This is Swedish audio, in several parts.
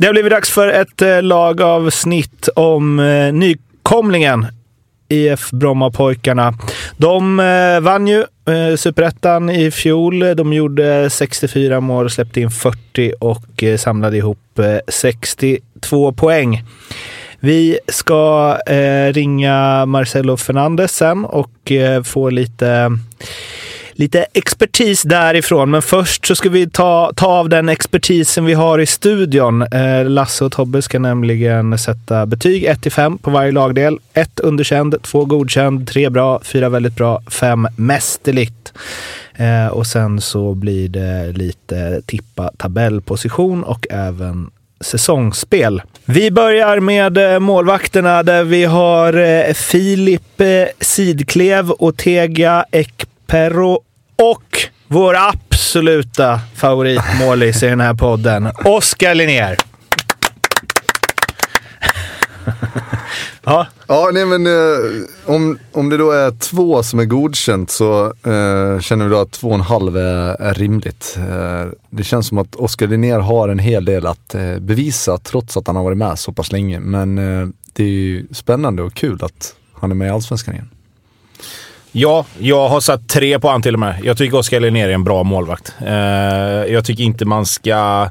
Det har blivit dags för ett eh, lagavsnitt om eh, nykomlingen IF Brommapojkarna. De eh, vann ju eh, superettan i fjol. De gjorde 64 mål, släppte in 40 och samlade ihop 60 två poäng. Vi ska eh, ringa Marcelo Fernandes sen och eh, få lite, lite expertis därifrån. Men först så ska vi ta, ta av den expertisen vi har i studion. Eh, Lasse och Tobbe ska nämligen sätta betyg 1-5 på varje lagdel. 1 underkänd, 2 godkänd, 3 bra, 4 väldigt bra, 5 mästerligt. Eh, och sen så blir det lite tippa tabellposition och även säsongsspel. Vi börjar med eh, målvakterna där vi har eh, Filip eh, Sidklev, Otega Ekperro och vår absoluta favoritmålis i den här podden, Oskar Linnér. Ja. Ja, nej men eh, om, om det då är två som är godkänt så eh, känner vi då att två och en halv är, är rimligt. Eh, det känns som att Oskar Linnér har en hel del att eh, bevisa trots att han har varit med så pass länge. Men eh, det är ju spännande och kul att han är med i Allsvenskan igen. Ja, jag har satt tre på han till och med. Jag tycker Oskar Linnér är en bra målvakt. Eh, jag tycker inte man ska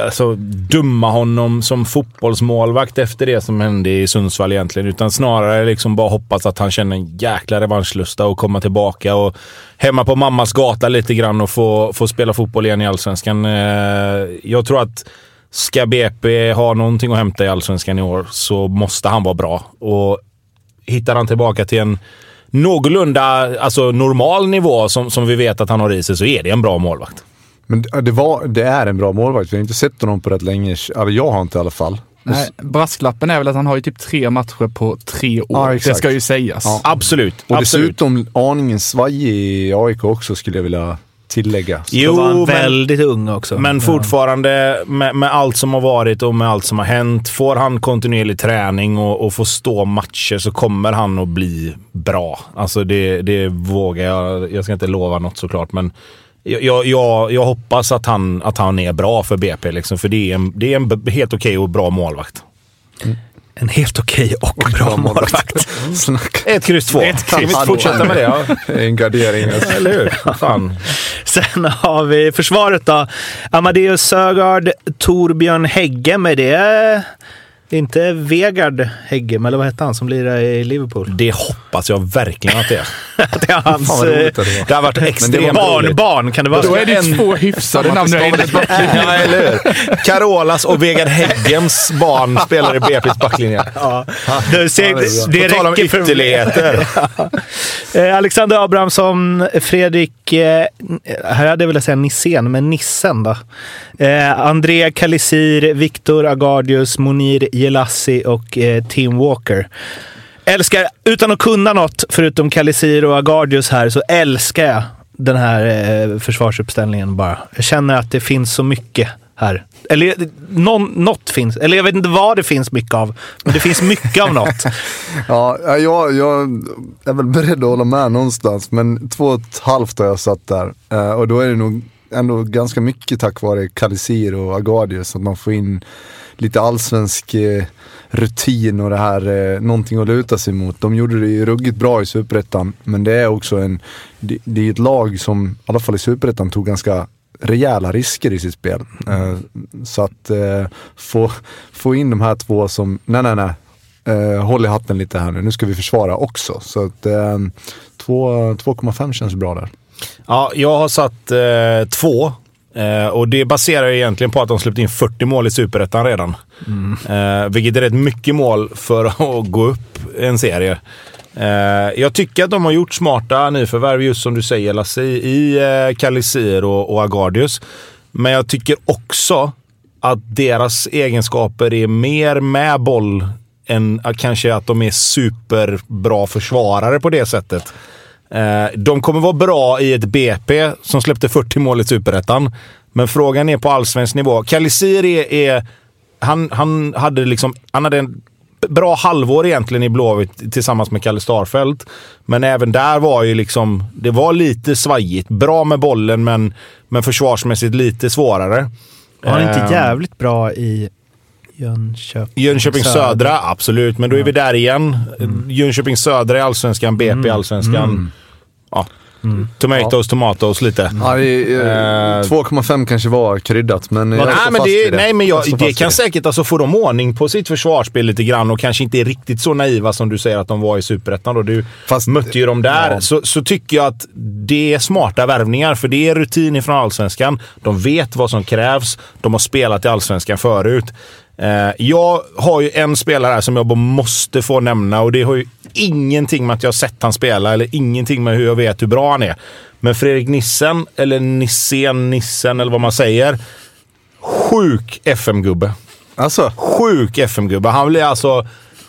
alltså, dumma honom som fotbollsmålvakt efter det som hände i Sundsvall egentligen. Utan snarare liksom bara hoppas att han känner en jäkla revanschlusta och komma tillbaka och hemma på mammas gata lite grann och få, få spela fotboll igen i Allsvenskan. Eh, jag tror att ska BP ha någonting att hämta i Allsvenskan i år så måste han vara bra. Och hittar han tillbaka till en någorlunda alltså normal nivå som, som vi vet att han har i sig så är det en bra målvakt. Men det, var, det är en bra målvakt. Vi har inte sett honom på rätt länge. Alltså jag har inte i alla fall. Nej, brasklappen är väl att han har ju typ tre matcher på tre år. Ja, det ska ju sägas. Ja. Absolut. Och absolut. dessutom aningen svajig i AIK också skulle jag vilja tillägga. Så jo, var väldigt ung också. Men fortfarande med, med, allt som har varit och med allt som har hänt. Får han kontinuerlig träning och, och får stå matcher så kommer han att bli bra. Alltså det, det vågar jag. Jag ska inte lova något såklart, men jag, jag, jag hoppas att han, att han är bra för BP, liksom, för det är en, det är en helt okej okay och bra målvakt. Mm en helt okej okay och bra målvakt. Ett kryss två. Ett kryss vi fortsätta med det? Ja. En gardering. Eller hur? Fan. Sen har vi försvaret då. Amadeus Sögaard, Torbjörn Hägge med det det är inte Vegard Heggem, eller vad hette han som lirar i Liverpool? Det hoppas jag verkligen att det är. det är hans... Fan, det, det har varit extremt barn, barn, kan det vara? Då är det en... två hyfsade namn ja, eller hur? Carolas och Vegard Heggems barn spelar i BP's backlinje. Ja. Det, ser, det, det På tal om ytterligheter. Eh, Alexander Abrahamsson, Fredrik, eh, här hade jag velat säga Nissen, men Nissen då. Eh, André Kalisir, Viktor Agardius, Monir Jelassi och eh, Tim Walker. Älskar, utan att kunna något förutom Calisir och Agardius här, så älskar jag den här eh, försvarsuppställningen bara. Jag känner att det finns så mycket här. Eller någon, något finns. Eller jag vet inte vad det finns mycket av. Men det finns mycket av något. ja, jag, jag är väl beredd att hålla med någonstans. Men två och ett halvt har jag satt där. Eh, och då är det nog ändå ganska mycket tack vare Calisir och Agardius. Att man får in lite allsvensk eh, rutin och det här, eh, någonting att luta sig mot. De gjorde det ju ruggigt bra i Superettan, men det är också en, det, det är ett lag som, i alla fall i Superettan, tog ganska rejäla risker i sitt spel. Eh, så att eh, få, få in de här två som, nej nej nej, eh, håll i hatten lite här nu, nu ska vi försvara också. Så att eh, 2,5 känns bra där. Ja, jag har satt eh, två Eh, och det baserar ju egentligen på att de släppte in 40 mål i Superettan redan. Mm. Eh, vilket är rätt mycket mål för att gå upp en serie. Eh, jag tycker att de har gjort smarta nyförvärv, just som du säger Lasse, i eh, Calisir och, och Agardius. Men jag tycker också att deras egenskaper är mer med boll än kanske att de är superbra försvarare på det sättet. Eh, de kommer vara bra i ett BP som släppte 40 mål i Superettan. Men frågan är på allsvensk nivå. Kalisir är, är han, han, hade liksom, han hade en bra halvår egentligen i Blåvitt tillsammans med Kalle Starfelt. Men även där var ju liksom, det var lite svajigt. Bra med bollen, men, men försvarsmässigt lite svårare. Var han inte ehm. jävligt bra i Jönköping, Jönköping södra. södra, absolut. Men då är vi där igen. Mm. Jönköping södra i allsvenskan, BP i mm. allsvenskan. Mm. Ja. Mm. Tomatoes, ja. tomatoes lite. Ja, uh, 2,5 kanske var kryddat, men jag nej, men det, det. Nej, men jag, jag det kan det. säkert alltså, få dem ordning på sitt försvarsspel lite grann och kanske inte är riktigt så naiva som du säger att de var i Superettan. Du Fast, mötte ju dem där. Ja. Så, så tycker jag att det är smarta värvningar, för det är rutin ifrån Allsvenskan. De vet vad som krävs. De har spelat i Allsvenskan förut. Eh, jag har ju en spelare här som jag bara måste få nämna och det har ju ingenting med att jag har sett han spela eller ingenting med hur jag vet hur bra han är. Men Fredrik Nissen, eller Nissen, Nissen eller vad man säger. Sjuk FM-gubbe. Alltså? Sjuk FM-gubbe. Han blir alltså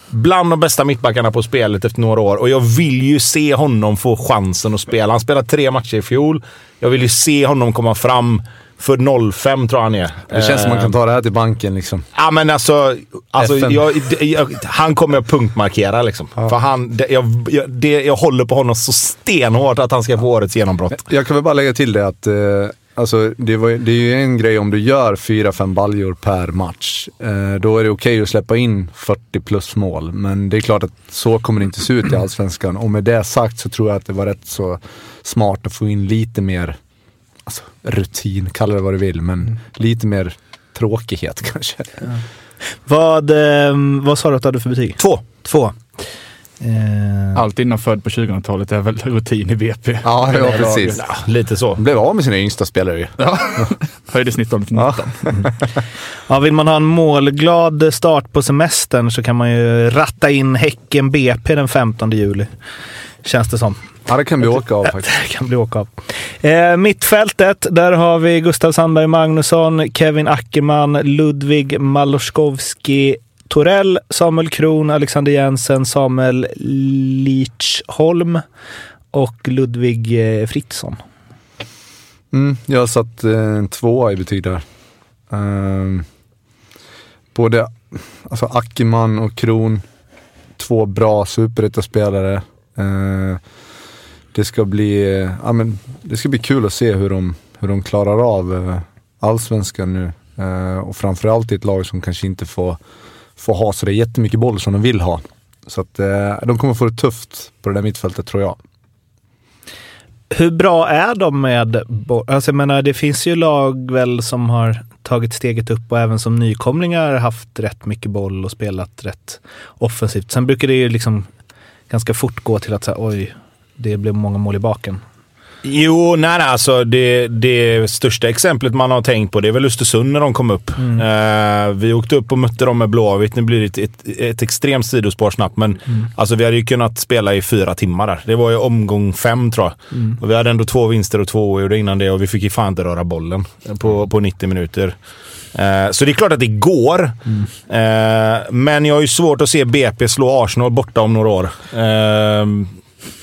bland de bästa mittbackarna på spelet efter några år och jag vill ju se honom få chansen att spela. Han spelade tre matcher i fjol. Jag vill ju se honom komma fram för 05 tror jag han är. Det känns som man kan ta det här till banken liksom. Ja, men alltså. alltså jag, jag, han kommer att punktmarkera liksom. Ja. För han, det, jag, det, jag håller på honom så stenhårt att han ska få årets genombrott. Jag kan väl bara lägga till det att eh, Alltså, det, var, det är ju en grej om du gör 4-5 baljor per match. Eh, då är det okej okay att släppa in 40 plus mål. Men det är klart att så kommer det inte se ut i Allsvenskan. Och med det sagt så tror jag att det var rätt så smart att få in lite mer alltså, rutin, kalla det vad du vill, men mm. lite mer tråkighet kanske. Ja. Vad, eh, vad sa du att du hade för betyg? Två. Två. Eh. Allt innan född på 2000-talet är väl rutin i BP. Ja, ja precis. Ja, lite så. Blev av med sina yngsta spelare ju. Ja. Höjde snittåldern till 19. Ja. ja, vill man ha en målglad start på semestern så kan man ju ratta in Häcken BP den 15 juli. Känns det som. Ja, det kan bli åka av faktiskt. Det kan bli åka av. Eh, mittfältet, där har vi Gustav Sandberg Magnusson, Kevin Ackerman, Ludvig Maloskovski, Torell, Samuel Kron, Alexander Jensen, Samuel Lichholm och Ludvig eh, Fritzson. Mm, jag har satt eh, en tvåa i betyg där. Uh, både alltså Ackerman och Kron, två bra superettaspelare. Uh, det ska bli, eh, ja, men, det ska bli kul att se hur de, hur de klarar av eh, allsvenskan nu. Eh, och framförallt i ett lag som kanske inte får, får ha så jättemycket boll som de vill ha. Så att de kommer få det tufft på det där mittfältet tror jag. Hur bra är de med boll? Alltså jag menar, det finns ju lag väl som har tagit steget upp och även som nykomlingar haft rätt mycket boll och spelat rätt offensivt. Sen brukar det ju liksom ganska fort gå till att säga oj, det blev många mål i baken. Jo, nej, nej alltså det, det största exemplet man har tänkt på det är väl Östersund när de kom upp. Mm. Uh, vi åkte upp och mötte dem med Blåvitt. Nu blir det ett, ett, ett extremt sidospår snabbt, men mm. alltså, vi hade ju kunnat spela i fyra timmar där. Det var ju omgång fem tror jag. Mm. Och vi hade ändå två vinster och två oavgjorda innan det och vi fick ju fan inte röra bollen på, på 90 minuter. Uh, så det är klart att det går. Mm. Uh, men jag har ju svårt att se BP slå Arsenal borta om några år.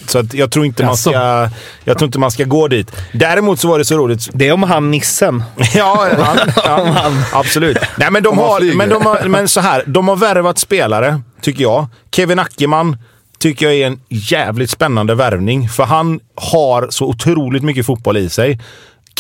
Så att jag, tror inte man ska, jag tror inte man ska gå dit. Däremot så var det så roligt. Det är om han nissen. ja, han, ja absolut. Nej, men, de har, men, de har, men så här, de har värvat spelare, tycker jag. Kevin Ackerman tycker jag är en jävligt spännande värvning, för han har så otroligt mycket fotboll i sig.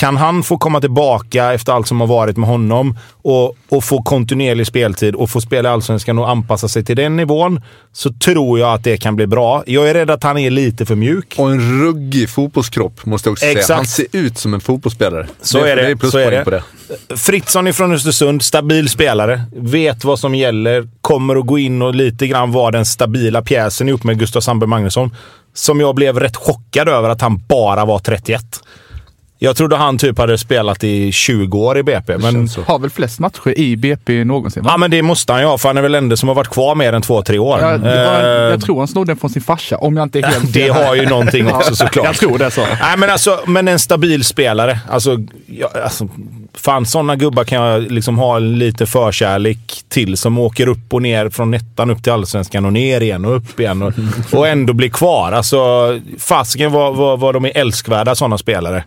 Kan han få komma tillbaka efter allt som har varit med honom och, och få kontinuerlig speltid och få spela i Allsvenskan och anpassa sig till den nivån så tror jag att det kan bli bra. Jag är rädd att han är lite för mjuk. Och en ruggig fotbollskropp måste jag också Exakt. säga. Han ser ut som en fotbollsspelare. Så det, är det. det är är det. På det. Fritzson ifrån Östersund, stabil spelare. Vet vad som gäller. Kommer att gå in och lite grann vara den stabila pjäsen ihop med Gustav Sandberg Magnusson. Som jag blev rätt chockad över att han bara var 31. Jag trodde han typ hade spelat i 20 år i BP. Men, Har väl flest matcher i BP någonsin? Va? ja, men det måste han ju ha, för han är väl enda som har varit kvar mer än två, tre år. jag, det var, Eh, jag tror han snodde den från sin farsa, om jag inte är helt det har ju någonting också såklart. Jag tror det så. Nej, men alltså, men en stabil spelare. Alltså, ja, alltså, fan, sådana gubbar kan jag liksom ha lite förkärlek till som åker upp och ner från ettan upp till allsvenskan och ner igen och upp igen och, och ändå blir kvar. Alltså, fasiken vad, vad, vad de är älskvärda, sådana spelare.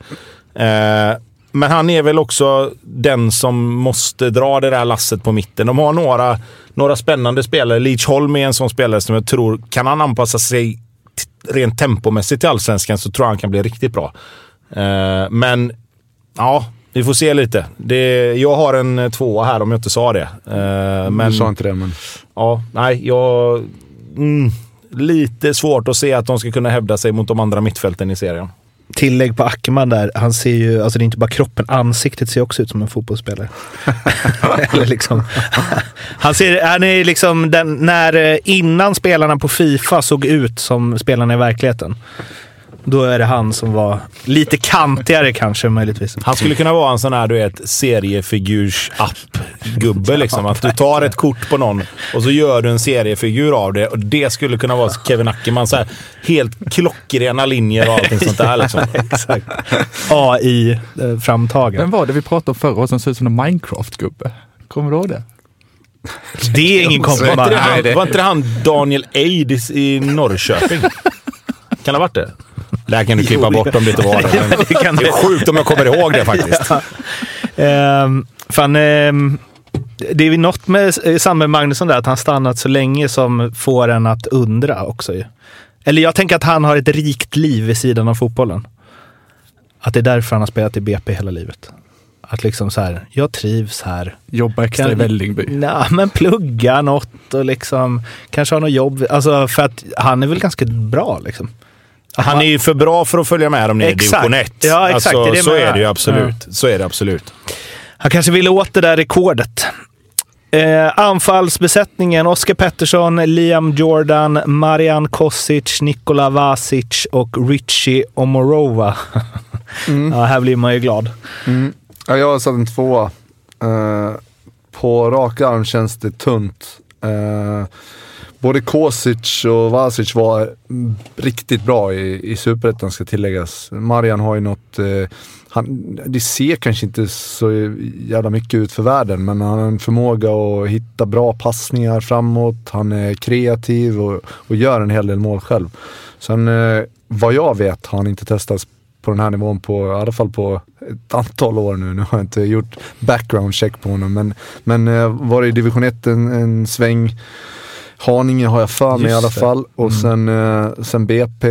Eh, men han är väl också den som måste dra det där lasset på mitten. De har några, några spännande spelare. Leach Holm är en sån spelare som jag tror, kan han anpassa sig rent tempomässigt till allsvenskan så tror jag han kan bli riktigt bra. Eh, men ja, vi får se lite. Det, jag har en eh, tvåa här om jag inte sa det. Eh, men, Du sa inte det, men... Ja, nej, jag... Mm, lite svårt att se att de ska kunna hävda sig mot de andra mittfälten i serien. Tillägg på Ackerman där. Han ser ju, alltså det är inte bara kroppen, ansiktet ser också ut som en fotbollsspelare. Eller liksom. Han, ser, han är liksom den, när eh, innan spelarna på Fifa såg ut som spelarna i verkligheten. Då är det han som var lite kantigare kanske möjligtvis. Han skulle kunna vara en sån här, du vet, seriefigurs-app-gubbe. Liksom. Att du tar ett kort på någon och så gör du en seriefigur av det. Och det skulle kunna vara Kevin Ackerman. Så här, helt klockrena linjer och allting sånt där. Liksom. Exakt. AI-framtagen. Vem var det vi pratade om förra året som såg ut som en Minecraft-gubbe? Kommer du ihåg det? Det är ingen Var komplimang. det han, var inte det han Daniel Eid i, i Norrköping? Kan det ha varit det? Det här kan du klippa bort om det inte var det. det kan Det är sjukt om jag kommer ihåg det faktiskt. Um, fan, ehm, det är ju något med eh, Samuel Magnusson där, att han stannat så länge som får en att undra också ju. Eller jag tänker att han har ett rikt liv vid sidan av fotbollen. Att det är därför han har spelat i BP hela livet. Att liksom så här, jag trivs här. Jobba extra i Vällingby. Nej, men plugga något och liksom kanske ha något jobb. Alltså för att han är väl ganska bra liksom. Han är ju för bra för att följa med dem ner i division 1. Ja, exakt. Alltså, Det är det så är det ju absolut. Så är det absolut. Han kanske ville åt det där rekordet. Eh, anfallsbesättningen Oskar Pettersson, Liam Jordan, Marian Kosic, Nikola Vasic och Richie Omorova. ja, här blir man ju glad. Mm. Ja, jag har satt en tvåa. Eh, på rak arm känns det tunt. Eh, både Kosic och Vasic var riktigt bra i, i Superettan ska tilläggas. Marian har ju något, eh, han, det ser kanske inte så jävla mycket ut för världen men han har en förmåga att hitta bra passningar framåt. Han är kreativ och, och gör en hel del mål själv. Sen eh, vad jag vet har han inte testats på den här nivån på, i alla fall på ett antal år nu. Nu har jag inte gjort background check på honom men, men eh, var i division 1 en, en sväng. Haninge har jag för mig i alla fall och sen, eh, sen BP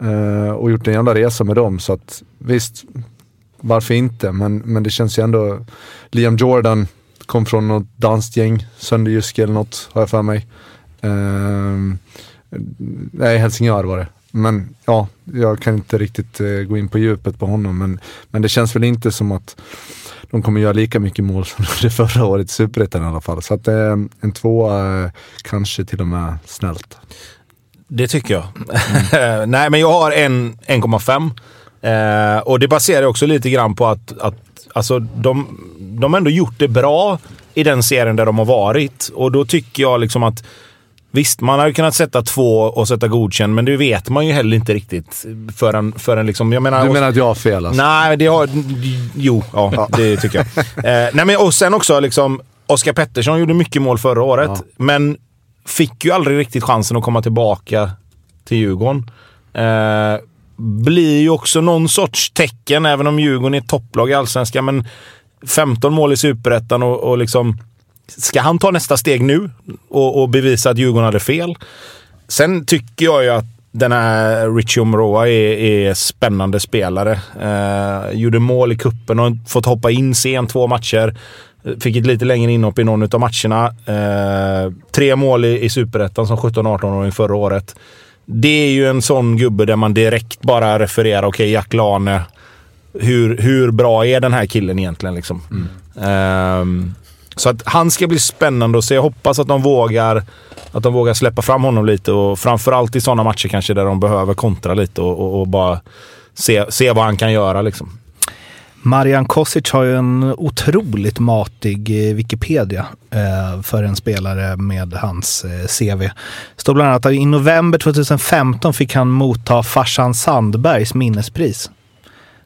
eh, och gjort en jävla resa med dem så att visst, varför inte? Men, men det känns ju ändå, Liam Jordan kom från något danskt gäng, Sönderjyske eller något har jag för mig. Eh, nej, Helsingör var det. Men ja, jag kan inte riktigt eh, gå in på djupet på honom. Men, men det känns väl inte som att de kommer göra lika mycket mål som de gjorde förra året i Superettan i alla fall. Så att eh, en tvåa eh, kanske till och med snällt. Det tycker jag. Nej, men jag har en 1,5. Eh, och det baserar jag också lite grann på att, att alltså, de, de har ändå gjort det bra i den serien där de har varit. Och då tycker jag liksom att Visst, man hade kunnat sätta två och sätta godkänd, men det vet man ju heller inte riktigt förrän, förrän liksom... Jag menar, Du menar att jag har fel alltså? Nej, det har... Jo, ja, det tycker jag. Eh, nej, men, och sen också liksom... Oskar Pettersson gjorde mycket mål förra året, Ja. men fick ju aldrig riktigt chansen att komma tillbaka till Djurgården. Eh, blir ju också någon sorts tecken, även om Djurgården är ett topplag i Allsvenskan, men 15 mål i Superettan och, och liksom... Ska han ta nästa steg nu och, och bevisa att Djurgården hade fel? Sen tycker jag ju att den här Richie Omroa är, är spännande spelare. Eh, gjorde mål i kuppen och fått hoppa in sent två matcher. Fick ett lite längre inhopp i någon av matcherna. Eh, tre mål i, i Superettan som 17-18-åring förra året. Det är ju en sån gubbe där man direkt bara refererar, okej okay, Jack Lane. Hur, hur bra är den här killen egentligen? Liksom? Ehm, så att han ska bli spännande att se. Jag hoppas att de vågar, att de vågar släppa fram honom lite och framförallt i sådana matcher kanske där de behöver kontra lite och, och, och bara se, se vad han kan göra. Liksom. Marian Kosic har ju en otroligt matig eh, Wikipedia eh, för en spelare med hans eh, CV. Står bland annat att i november 2015 fick han motta farsan Sandbergs minnespris.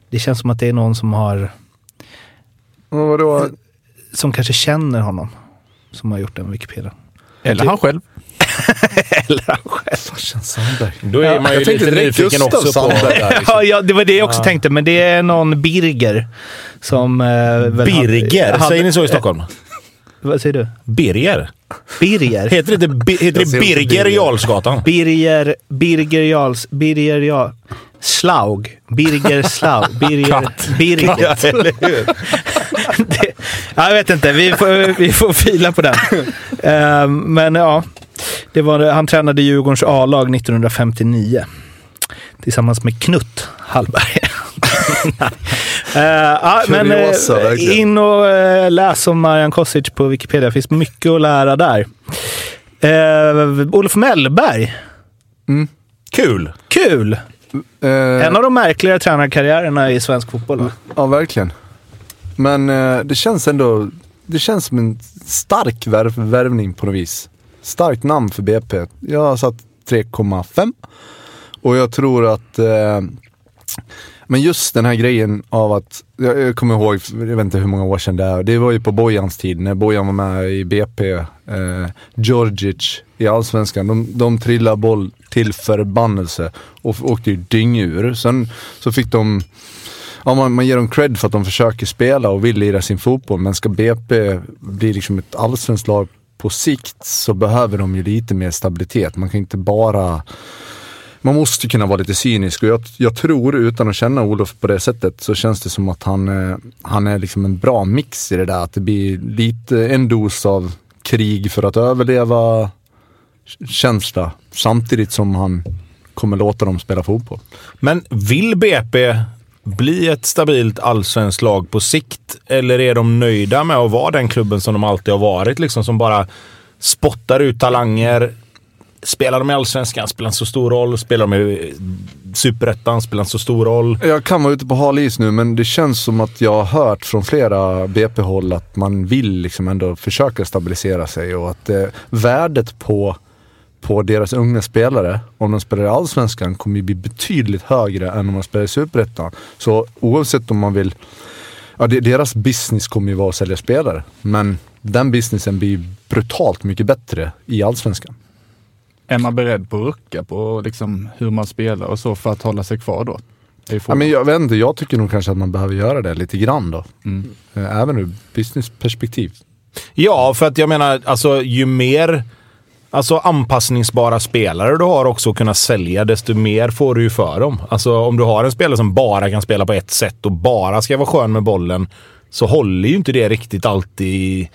Det känns som att det är någon som har, vadå? Som kanske känner honom, som har gjort den Wikipedia. Eller han själv. Eller han själv. Farsan Sandberg. Då är man ju Jag tänkte lite nyfiken också på... Sandberg där, liksom. Ja, ja, det var det jag också tänkte, men det är någon Birger som... Eh, Birger? hade- Säger ni så i Stockholm? Vad säger du? Birger? Birger? Heter det, Bi- heter det Birger Birger. Jarlsgatan? Birger, Birger Jarls, Birger Jarl, Slaug, Birger Slaug, Birger, Birger. Ja, eller hur? Jag vet inte, vi får, vi får fila på den. Eh, men ja, det var, han tränade Djurgårdens A-lag 1959 tillsammans med Knutt Hallberg. Eh, ja, men eh, in och eh, läs om Marian Kosic på Wikipedia. Det finns mycket att lära där. Uh, Olof Mellberg. Kul! Kul! Eh, En av de märkligare tränarkarriärerna i svensk fotboll. Va? Ja, verkligen. Men eh, det känns ändå, det känns som en stark värv, värvning på något vis. Starkt namn för BP. Jag har satt 3,5. Och jag tror att, eh, men just den här grejen av att, jag, jag kommer ihåg, jag vet inte hur många år sedan det är, det var ju på Bojans tid när Bojan var med i BP. Eh, Georgic i Allsvenskan, de, de trillade boll till förbannelse och åkte ju dyngur. Sen så fick de Ja, man, man ger dem cred för att de försöker spela och vill lira sin fotboll. Men ska BP bli liksom ett allsvenskt lag på sikt så behöver de ju lite mer stabilitet. Man kan inte bara... Man måste kunna vara lite cynisk och jag, jag tror, utan att känna Olof på det sättet, så känns det som att han, eh, han är liksom en bra mix i det där. Att det blir lite en dos av krig för att överleva känsla samtidigt som han kommer låta dem spela fotboll. Men vill BP bli ett stabilt allsvenskt lag på sikt? Eller är de nöjda med att vara den klubben som de alltid har varit? Liksom, som bara spottar ut talanger. Spelar de i allsvenskan spelar inte så stor roll. Spelar de i superettan spelar inte så stor roll. Jag kan vara ute på hal is nu, men det känns som att jag har hört från flera BP-håll att man vill liksom ändå försöka stabilisera sig och att eh, värdet på, på deras unga spelare, om de spelar i Allsvenskan, kommer ju bli betydligt högre än om de spelar i Superettan. Så oavsett om man vill, ja deras business kommer ju vara att sälja spelare, men den businessen blir brutalt mycket bättre i Allsvenskan. Är man beredd på att rucka på liksom hur man spelar och så för att hålla sig kvar då? Ja, men jag vet inte, jag tycker nog kanske att man behöver göra det lite grann då. Mm. Eh, Även ur businessperspektiv. Ja, för att jag menar, alltså ju mer alltså, anpassningsbara spelare du har också att kunna sälja, desto mer får du ju för dem. Alltså om du har en spelare som bara kan spela på ett sätt och bara ska vara skön med bollen, så håller ju inte det riktigt alltid i,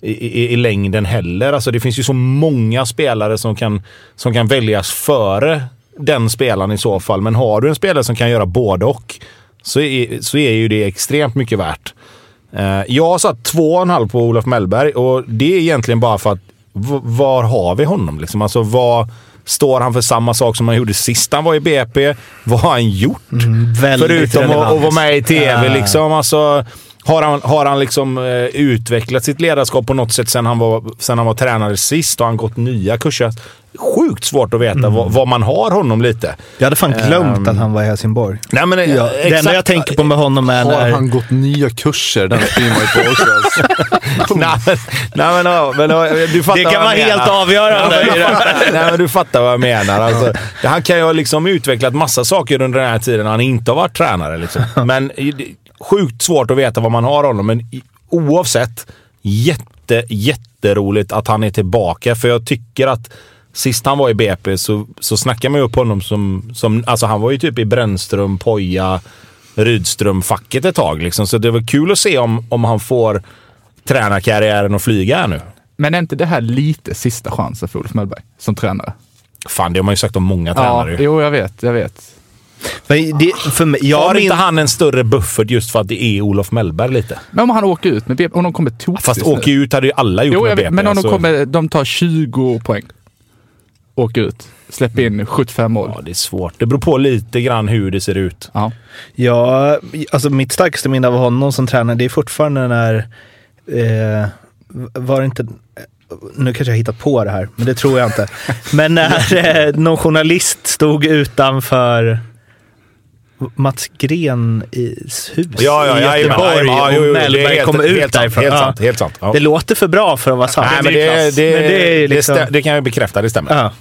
i, i, i längden heller. Alltså det finns ju så många spelare som kan, som kan väljas före den spelaren i så fall. Men har du en spelare som kan göra både och så är, så är ju det extremt mycket värt. Eh, jag har satt två och en halv på Olof Mellberg och det är egentligen bara för att var har vi honom? Liksom? Alltså, vad står han för samma sak som han gjorde sist han var i BP? Vad har han gjort? Väldigt Förutom att, relevant. att vara med i tv. Ja. Liksom. Alltså, har han, har han liksom, eh, utvecklat sitt ledarskap på något sätt sen han, var, sen han var tränare sist? Har han gått nya kurser? Sjukt svårt att veta vad, vad man har honom lite. Jag hade fan glömt Ehm, att han var i Helsingborg. Nej, men, Ja, det enda exakt. jag tänker på med honom är Har när... han gått nya kurser? Den skriver man ju på också. alltså. nej, men, nej, men, ja, men du fattar Det kan vara menar. helt avgörande. Nej, men du fattar vad jag menar. Alltså, han kan ju ha liksom utvecklat massa saker under den här tiden när han inte har varit tränare. Liksom. Men sjukt svårt att veta vad man har honom. Men oavsett, jätte, jätteroligt att han är tillbaka. För jag tycker att sist han var i BP så, så snackar man ju upp honom som, som... Alltså han var ju typ i Brännström, Poja, Rydström-facket ett tag. Liksom. Så det var kul att se om, om han får tränarkarriären att flyga här nu. Men är inte det här lite sista chansen för Olof Mellberg som tränare? Fan, det har man ju sagt om många Ja, tränare. ju. jo jag vet, jag vet. Men det, för mig, jag har min, inte han en större buffert just för att det är Olof Mellberg lite? Men om han åker ut med BP, om de kommer tokigt Fast åka ut hade ju alla gjort Jo, med BP. men om de alltså. kommer, de tar 20 poäng. Åka ut. Släppa in 75 mål. Ja, det är svårt. Det beror på lite grann hur det ser ut. Ja. Ja, alltså mitt starkaste minne av honom som tränare, det är fortfarande när, eh, var det inte, nu kanske jag hittat på det här, men det tror jag inte. Men när eh, någon journalist stod utanför Mats Grens hus Ja, ja, i ja, Göteborg jajamän. Ja, och Mellberg kom ut helt sant, därifrån. Helt Ja. sant. Helt sant. Ja. Det låter för bra för att vara sant. Nej, men det, det, Men det är liksom- det, det kan jag bekräfta. Det stämmer. Ja.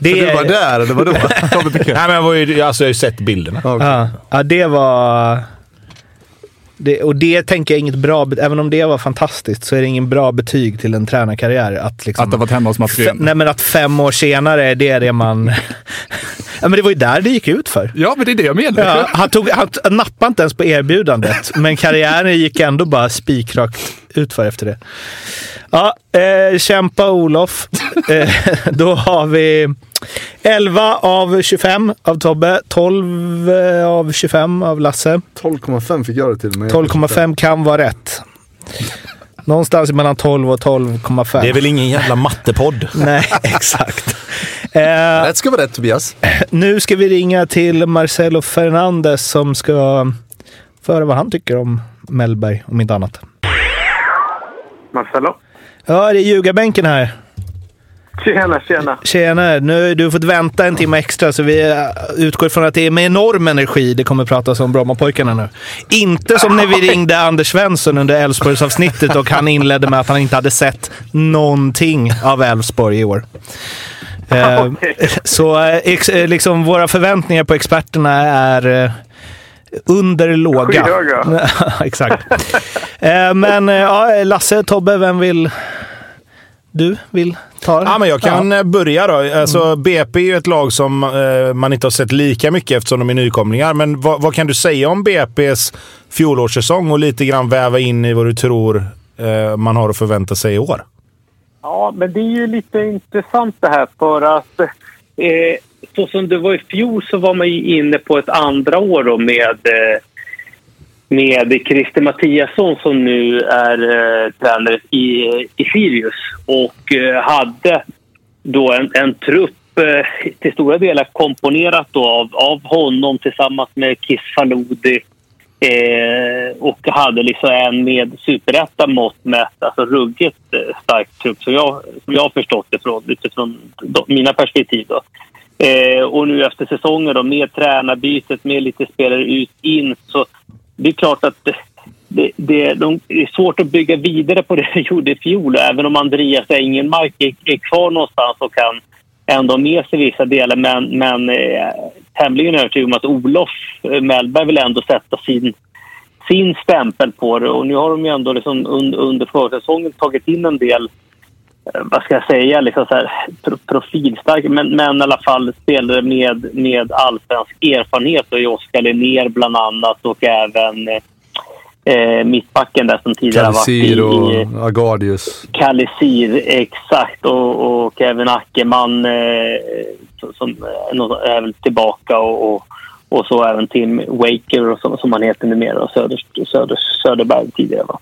Det, Du var där, eller vadå? Nej, men jag, var ju, alltså, jag har ju sett bilderna. Ja, okej. Ja, ja det var... Det, och det tänker jag inget bra, även om det var fantastiskt, så är det ingen bra betyg till en tränarkarriär. Att, liksom, Att ha varit hemma hos Mats fe, Green. nej, men att fem år senare, det är det man... ja, men det var ju där det gick ut för. Ja, men det är det jag menar. Ja, han, tog, han nappade inte ens på erbjudandet, men karriären gick ändå bara spikrakt utför efter det. Ja, eh, kämpa Olof. Eh, då har vi 11 av 25 av Tobbe, 12 eh, av 25 av Lasse. 12,5 fick jag det till. men jag- 12,5 kan vara rätt. Någonstans mellan 12 och 12,5. Det är väl ingen jävla mattepodd? Nej, exakt. Eh, Rätt ska vara rätt Tobias. nu ska vi ringa till Marcelo Fernandes som ska få höra vad han tycker om Mellberg, om inte annat. Marcelo? Ja, det är ljugarbänken här. Tjena, tjena. Tjena, nu har du fått vänta en timme extra så vi eh, utgår från att det är med enorm energi det kommer pratas om Brommapojkarna nu. Inte som när vi ringde Anders Svensson under Elfsborgsavsnittet och han inledde med att han inte hade sett någonting av Elfsborg i år. Eh. Så eh, ex, eh, liksom våra förväntningar på experterna är under låga. Skyhöga. Exakt. Eh, Men ja, Lasse, Tobbe, vem vill du vill ta det? Ja, men jag kan eh, börja då. Alltså, BP är ju ett lag som eh, man inte har sett lika mycket eftersom de är nykomlingar. Men vad, vad kan du säga om BP's fjolårssäsong och lite grann väva in i vad du tror eh, man har att förvänta sig i år? Ja, men det är ju lite intressant det här för att eh, så som det var i fjol så var man ju inne på ett andra år då med eh, med Christer Mattiasson som nu är eh, tränare i, i Sirius och eh, hade då en, en trupp eh, till stora delar komponerat då av, av honom tillsammans med Kiss Faludi eh, och hade liksom en med superetta mått mätt, alltså ruggigt eh, stark trupp som jag, som jag har förstått det från, utifrån de, mina perspektiv. Då. Eh, och nu efter säsongen då, med tränarbytet, med lite spelare ut, in, så det är klart att det, det, det, de, det är svårt att bygga vidare på det de gjorde i fjol. Även om Andreas Engelmark är, är kvar någonstans och kan ändå ha med sig vissa delar. Men, men eh, tämligen övertygad om att Olof eh, Mellberg vill ändå sätta sin, sin stämpel på det. Och nu har de ju ändå liksom under, under försäsongen tagit in en del eh, vad ska jag säga, liksom så här, pro, profilstark, men, men i alla fall spelare med, med allsvensk erfarenhet. Och Oskar Linnér bland annat och även eh, eh, mittbacken där som tidigare har varit i, Kalisir och Agardius. Kalisir, exakt. Och, och även Ackerman eh, som är väl tillbaka och, och, och så även Tim Waker och som, som han heter numera och Söder, Söder, Söderberg tidigare. Va?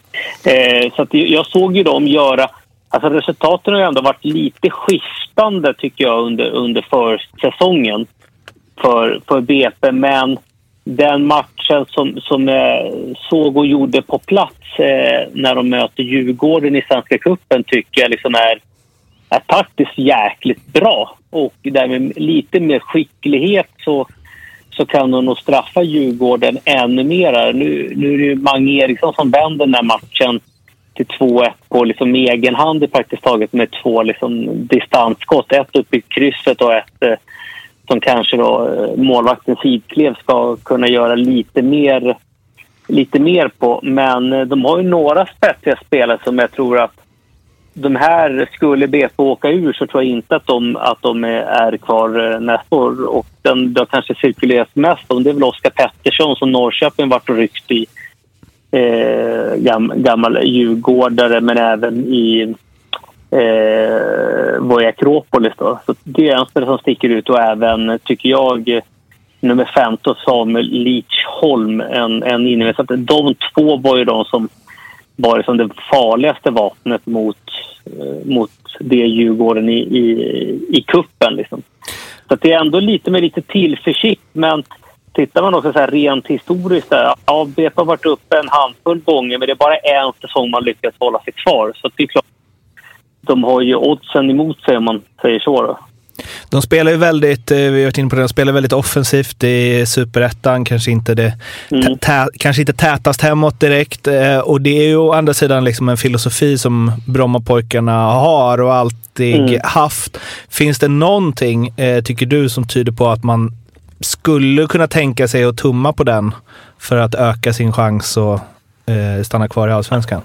Eh, så jag såg ju dem göra... Alltså resultaten har ju ändå varit lite skiftande tycker jag under, under försäsongen för, för BP. Men den matchen som, som jag såg och gjorde på plats eh, när de möter Djurgården i Svenska cupen tycker jag liksom är, är taktiskt jäkligt bra. Och därmed lite mer skicklighet så, så kan de nog straffa Djurgården ännu mer. Nu, nu är det ju Mange Eriksson som vänder den här matchen till 2-1 på liksom egen hand i praktiskt taget med två liksom distansskott. Ett uppe i krysset och ett eh, som kanske då eh, målvakten Sidklev ska kunna göra lite mer, lite mer på. Men eh, de har ju några spetsiga spelare som jag tror att de här, skulle BP åka ur så tror jag inte att de, att de är, kvar eh, nästa år. Och den det har kanske cirkulerat mest om det är väl Oskar Pettersson som Norrköping varit och ryckt i. Eh, gam, gammal djurgårdare men även i eh, Voja Akropolis. Då. Så det är en spelare som sticker ut och även, tycker jag, nummer 15 Samuel Leachholm, en, en inne. De två var ju de som, var liksom det farligaste vapnet mot, eh, mot det Djurgården i, i, i kuppen liksom. Så det är ändå lite med lite tillförsikt. Men tittar man också så här rent historiskt där. Ja, BP har varit uppe en handfull gånger men det är bara en säsong man lyckats hålla sig kvar. Så det är klart, de har ju oddsen emot sig om man säger så. Då. De spelar ju väldigt, eh, vi har varit inne på det, de spelar väldigt offensivt i superettan. Kanske inte det, Mm. tä, kanske inte tätast hemåt direkt. eh, Och det är ju å andra sidan liksom en filosofi som Brommapojkarna har och alltid Mm. haft. Finns det någonting, eh, tycker du, som tyder på att man skulle kunna tänka sig att tumma på den för att öka sin chans eh, stanna kvar i Allsvenskan?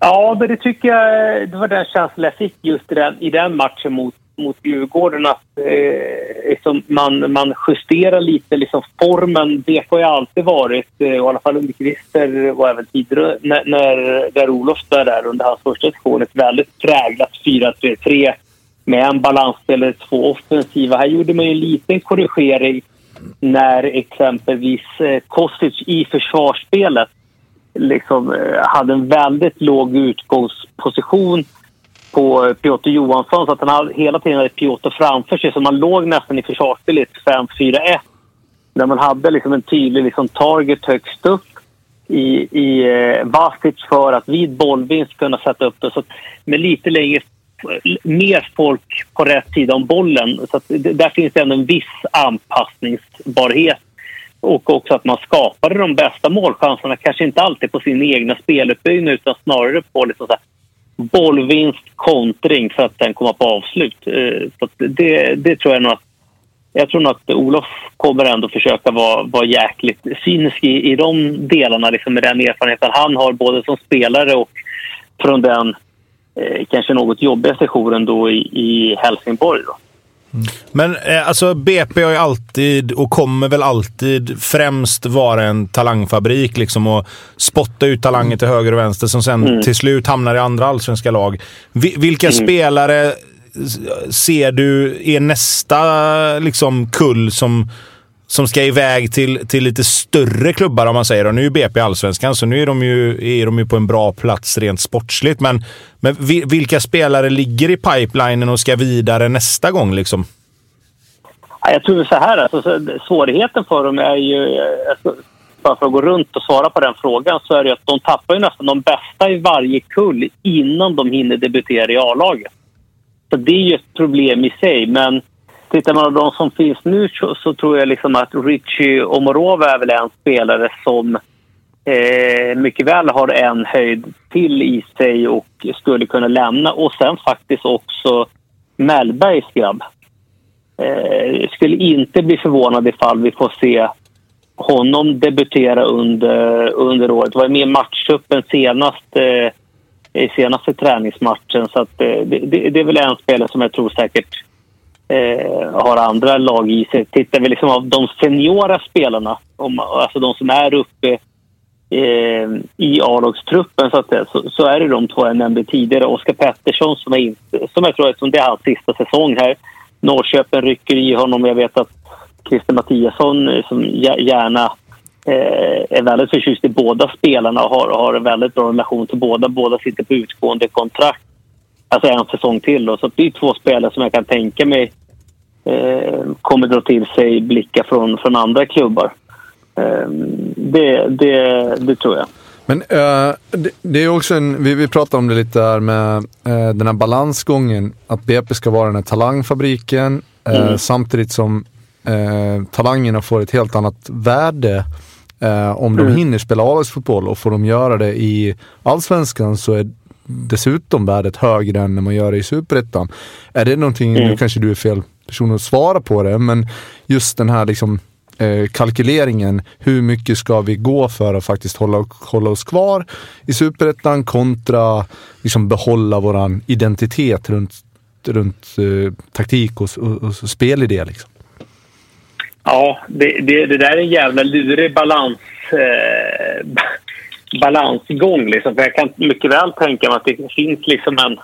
Ja, men det tycker jag det var den känslan jag fick just i den, i den matchen mot, mot Djurgården. Att eh, liksom man, man justerar lite liksom formen. Det har ju alltid varit, eh, i alla fall under Christer och även tidigare när, när när Olof var där under hans första session, ett väldigt präglat 4-3-3 med en balansspelare, två offensiva. Här gjorde man ju en liten korrigering när exempelvis eh, Kostic i försvarsspelet liksom, eh, hade en väldigt låg utgångsposition på eh, Piotr Johansson så att han hade, hela tiden hade Piotr framför sig så man låg nästan i försvarsspelet 5-4-1 där man hade liksom en tydlig liksom, target högst upp i, i eh, Vasic för att vid bollvinst kunna sätta upp det. Så att med lite längre, mer folk på rätt sida om bollen. Så att där finns det ändå en viss anpassningsbarhet. Och också att man skapade de bästa målchanserna, kanske inte alltid på sin egna speluppbyggnad utan snarare på liksom så här, bollvinst, kontring för att den kommer på avslut. Eh, så det, det tror jag nog att jag tror nog att Olof kommer ändå försöka vara, vara jäkligt cynisk i, i de delarna liksom med den erfarenheten han har både som spelare och från den eh, kanske något jobbiga sessionen då i, i Helsingborg. Då. Men eh, alltså BP har ju alltid och kommer väl alltid främst vara en talangfabrik liksom och spotta ut talanger till höger och vänster som sen Mm. till slut hamnar i andra allsvenska lag. Vi, vilka Mm. spelare ser du är nästa liksom kull som som ska iväg till, till lite större klubbar om man säger. Och nu är ju BP allsvenskan, så nu är de ju, är de ju på en bra plats rent sportsligt. Men, men vilka spelare ligger i pipelinen och ska vidare nästa gång? Liksom? Jag tror så här, alltså, svårigheten för dem är ju... Alltså, bara för att gå runt och svara på den frågan så är det ju att de tappar ju nästan de bästa i varje kull innan de hinner debutera i A-laget. Så det är ju ett problem i sig. Men tittar man på de som finns nu så, så tror jag liksom att Richie Omorova är väl en spelare som eh, mycket väl har en höjd till i sig och skulle kunna lämna. Och sen faktiskt också Mellbergs grabb. Eh, skulle inte bli förvånad ifall vi får se honom debutera under, under året. var med i matchtruppen senast, eh, i senaste träningsmatchen. Så att, eh, det, det, det är väl en spelare som jag tror säkert eh, har andra lag i sig. Tittar vi liksom av de seniora spelarna, om, alltså de som är uppe eh, i A-lagstruppen så, att säga, så, så är det de två jag nämnde tidigare. Oskar Pettersson som, är som jag tror är, som det är hans sista säsong här. Norrköpen rycker i honom. Jag vet att Christer Mattiasson eh, som gärna eh, är väldigt förtjust i båda spelarna och har, har en väldigt bra relation till båda. Båda sitter på utgående kontrakt. Alltså en säsong till. Då. Så det är två spelare som jag kan tänka mig eh, kommer dra till sig blickar från, från andra klubbar. Eh, det, det, det tror jag. Men eh, det, det är också en, vi, vi pratade om det lite här med eh, den här balansgången. Att BP ska vara den här talangfabriken eh, Mm. samtidigt som talangerna får ett helt annat värde om de Mm. hinner spela A-lagsfotboll och får de göra det i Allsvenskan så är dessutom värdet högre än när man gör det i Superettan. Är det någonting, Mm. nu kanske du är fel person att svara på det, men just den här liksom eh, kalkyleringen. Hur mycket ska vi gå för att faktiskt hålla, hålla oss kvar i Superettan kontra liksom behålla våran identitet runt, runt eh, taktik och, och, och spelidé. Liksom. Ja, det, det, det där är en jävla lurig balans, eh, balansgång. Liksom. För jag kan mycket väl tänka mig att det finns liksom en,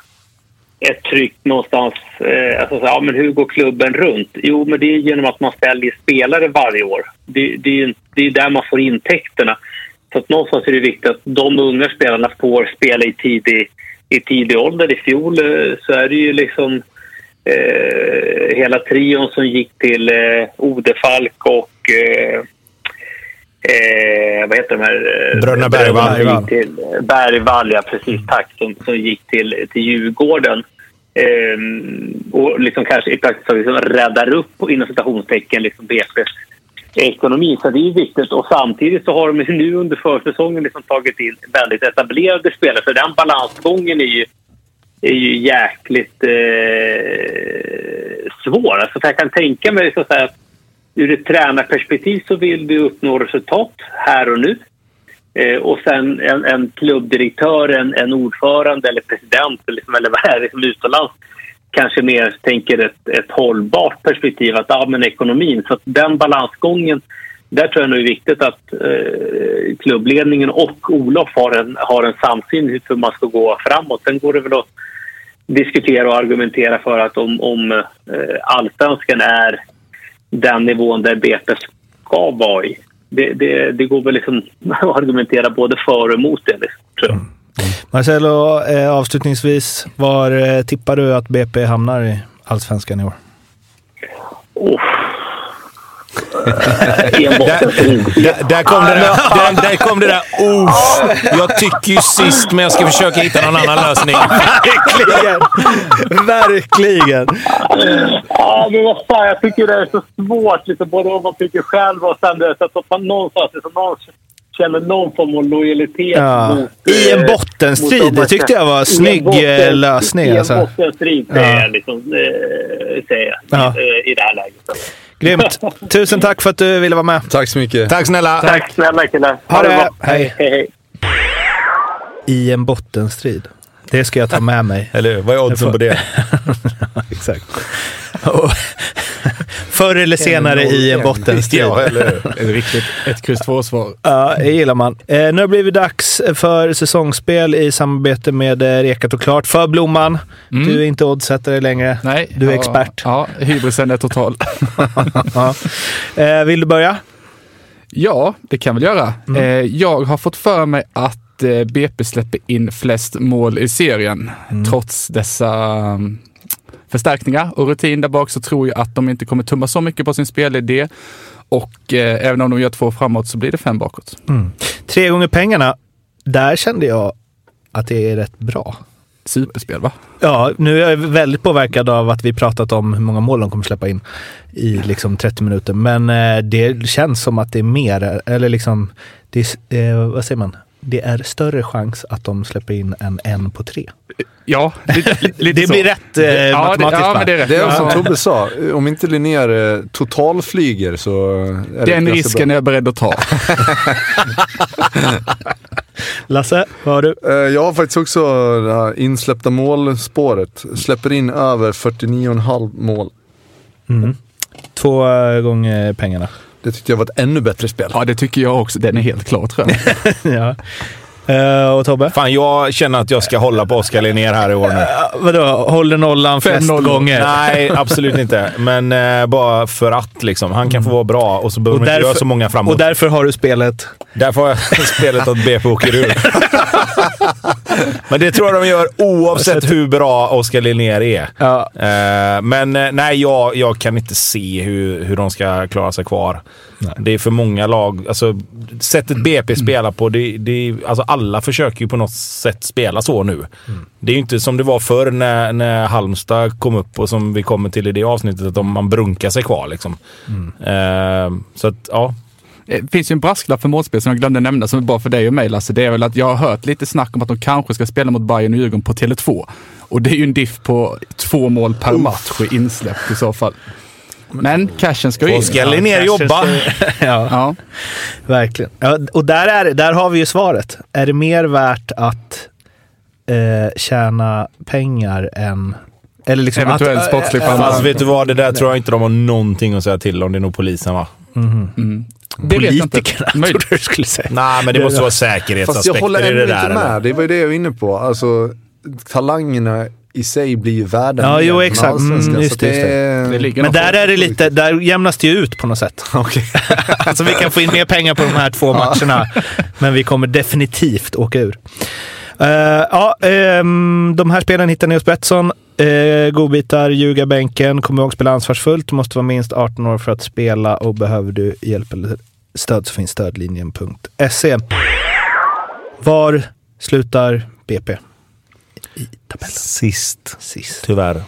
ett tryck någonstans. Eh, alltså, så, ja, men hur går klubben runt? Jo, men det är genom att man säljer spelare varje år. Det, det, är ju- det är där man får intäkterna. Så att någonstans är det viktigt att de unga spelarna får spela i tidig, i tidig ålder. I fjol eh, så är det ju liksom eh, hela trion som gick till eh, Odefalk och eh, eh, vad heter de här? eh, Bröderna Bergvall. Till, Bergvall, ja precis. Tack. Som, som gick till, till Djurgården. Ehm, och liksom kanske i praktiskt taget liksom räddar upp inom citationstecken liksom BP's ekonomi. Så det är viktigt. Och samtidigt så har de nu under försäsongen liksom tagit in väldigt etablerade spelare. Så den balansgången är ju, är ju jäkligt eh, svår. Alltså, jag kan tänka mig så att ur ett tränarperspektiv så vill du uppnå resultat här och nu. Eh, och sen en, en klubbdirektör, en, en ordförande eller president liksom, eller vad är det utomlands kanske mer tänker ett, ett hållbart perspektiv, att ja, men ekonomin. Så att den balansgången, där tror jag nog är viktigt att eh, klubbledningen och Olof har en, har en samsyn hur man ska gå framåt. Sen går det väl att diskutera och argumentera för att om, om eh, allsvenskan är den nivån där BP ska vara i. Det, det, det går väl liksom att argumentera både för och emot det, liksom, tror jag. Marcelo, eh, avslutningsvis, var eh, tippar du att BP hamnar i Allsvenskan i år? Oh. Där, där, kom det där, där, där kom det där oh, Jag tycker ju sist, men jag ska försöka hitta någon annan lösning. Verkligen! Verkligen! Ja, men vad fan, jag tycker det är så svårt. Liksom, både vad man tycker själv och sen det, så att man någonstans liksom, någon känner någon form av lojalitet Ja. mot... I en eh, bottenstrid. Det tyckte jag var en snygg botten- eh, lösning. I en Alltså. bottenstrid, säger Ja. jag, liksom, eh, säger jag Ja. i, i det här läget. Grymt! Tusen tack för att du ville vara med. Tack så mycket. Tack snälla! Tack snälla killar. Ha det. bra. Hej. hej, hej. I en bottenstrid. Det ska jag ta med mig. Eller hur? Vad är oddsen på det? Exakt. Och Förr eller senare i en bottenstrid. Ja, eller det riktigt? Ett kryss två svar. Ja, det gillar man. Eh, nu har det blivit dags för säsongsspel i samarbete med eh, Rekat och Klart för Blomman. Du är inte oddsättare längre. Nej. Du är ja, expert. Ja, hybrisen är total. Ja. Eh, vill du börja? Ja, det kan jag väl göra. Mm. Eh, jag har fått för mig att eh, BP släpper in flest mål i serien. Mm. Trots dessa um, förstärkningar och rutin där bak så tror jag att de inte kommer tumma så mycket på sin spelidé. Och eh, även om de gör två framåt så blir det fem bakåt. Tre gånger pengarna. Där kände jag att det är rätt bra. Superspel va? Ja, nu är jag väldigt påverkad av att vi pratat om hur många mål de kommer släppa in i liksom 30 minuter. Men eh, det känns som att det är mer, eller liksom, det är, eh, vad säger man? Det är större chans att de släpper in än en på tre. Ja, lite, lite Det så. blir rätt eh, ja, det, matematiskt ja, va? men det är rätt. Det är som Ja. Tobbe sa, om inte Linnér eh, totalflyger så är det Den ganska risken bra. är jag beredd att ta. Lasse, vad har du? Eh, Jag har faktiskt också det här insläppta målspåret. Släpper in över 49,5 mål. Två eh, gånger pengarna. Det tyckte jag var ett ännu bättre spel. Ja, det tycker jag också. Den är helt klar tror jag. ja. Eh, och Tobbe? Fan, jag känner att jag ska hålla på Oskar Linnér här i år nu. Ja, vadå, håller nollan flest 5-0. gånger? Nej, absolut inte. Men eh, bara för att liksom. Han kan få vara bra och så behöver man inte göra så många framåt. och därför har du spelet. Därför har jag spelet att BP åker ur. Men det tror jag de gör oavsett hur bra Oskar Linnér är. Ja. Men nej, jag, jag kan inte se hur, hur de ska klara sig kvar. Det är för många lag. Alltså, sättet BP spelar på, det, det, alltså alla försöker ju på något sätt spela så nu. Det är ju inte som det var förr när, när Halmstad kom upp och som vi kommer till i det avsnittet, att de, man brunkar sig kvar. Liksom. Eh, så att, ja. Det finns ju en brasklapp för målspel som jag glömde nämna som är bra för dig och mig Lasse. Det är väl att jag har hört lite snack om att de kanske ska spela mot Bayern och Djurgården på Tele2. Och det är ju en diff på två mål per match i insläpp i så fall. Men cashen ska ju in. Oskar Linnér kanske jobba. ja, Ja. verkligen. Ja, och där, är, det- där har vi ju svaret. Är det mer värt att eh, tjäna pengar än... Eller liksom Eventuellt att, sportslig eh, framgång. Fast vet du vad, det där tror jag inte de har någonting att säga till om. Det är nog polisen va? Det vet jag inte. Politikerna, Möjligt. trodde du skulle säga. Nej, men det måste vara Fast jag säkerhetsaspekter håller i ändå det inte där. med. eller? Det var ju det jag var inne på. Alltså, talangerna i sig blir ju värda Ja, jo, exakt. Mm, just det, just Det ligger Men där är det lite, där jämnas det ju ut på något sätt. Okej. Alltså vi kan få in mer pengar på de här två matcherna, men vi kommer definitivt åka ur. Eh, ja, ehm, de här spelen hittar ni hos Betsson. Uh, godbitar, ljuga bänken, kom ihåg spela ansvarsfullt. Du måste vara minst 18 år för att spela och behöver du hjälp eller stöd så finns stödlinjen.se. Var slutar BP i tabellen? Sist, Sist. tyvärr.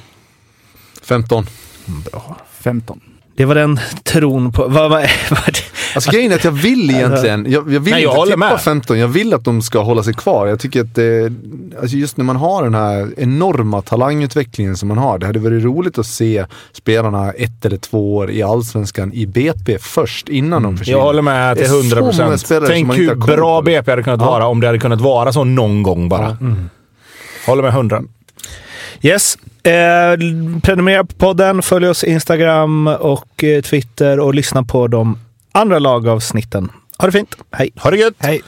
15. Bra. 15. Det var den tron på... Vad, vad, vad, Alltså grejen är att jag vill egentligen, jag, jag vill Nej, jag inte håller tippa med. 15, jag vill att de ska hålla sig kvar. Jag tycker att det, alltså just när man har den här enorma talangutvecklingen som man har, det hade varit roligt att se spelarna ett eller två år i Allsvenskan i BP först, innan de försvinner. Jag håller med Det är till så 100 många procent. spelare som Tänk man hur bra. BP hade kunnat Ja. vara om det hade kunnat vara så någon gång bara. Håller med 100. Yes. Eh, prenumerera på podden, följ oss Instagram och eh, Twitter och lyssna på de andra lagavsnitten. Ha det fint. Hej! Ha det gött! Hej!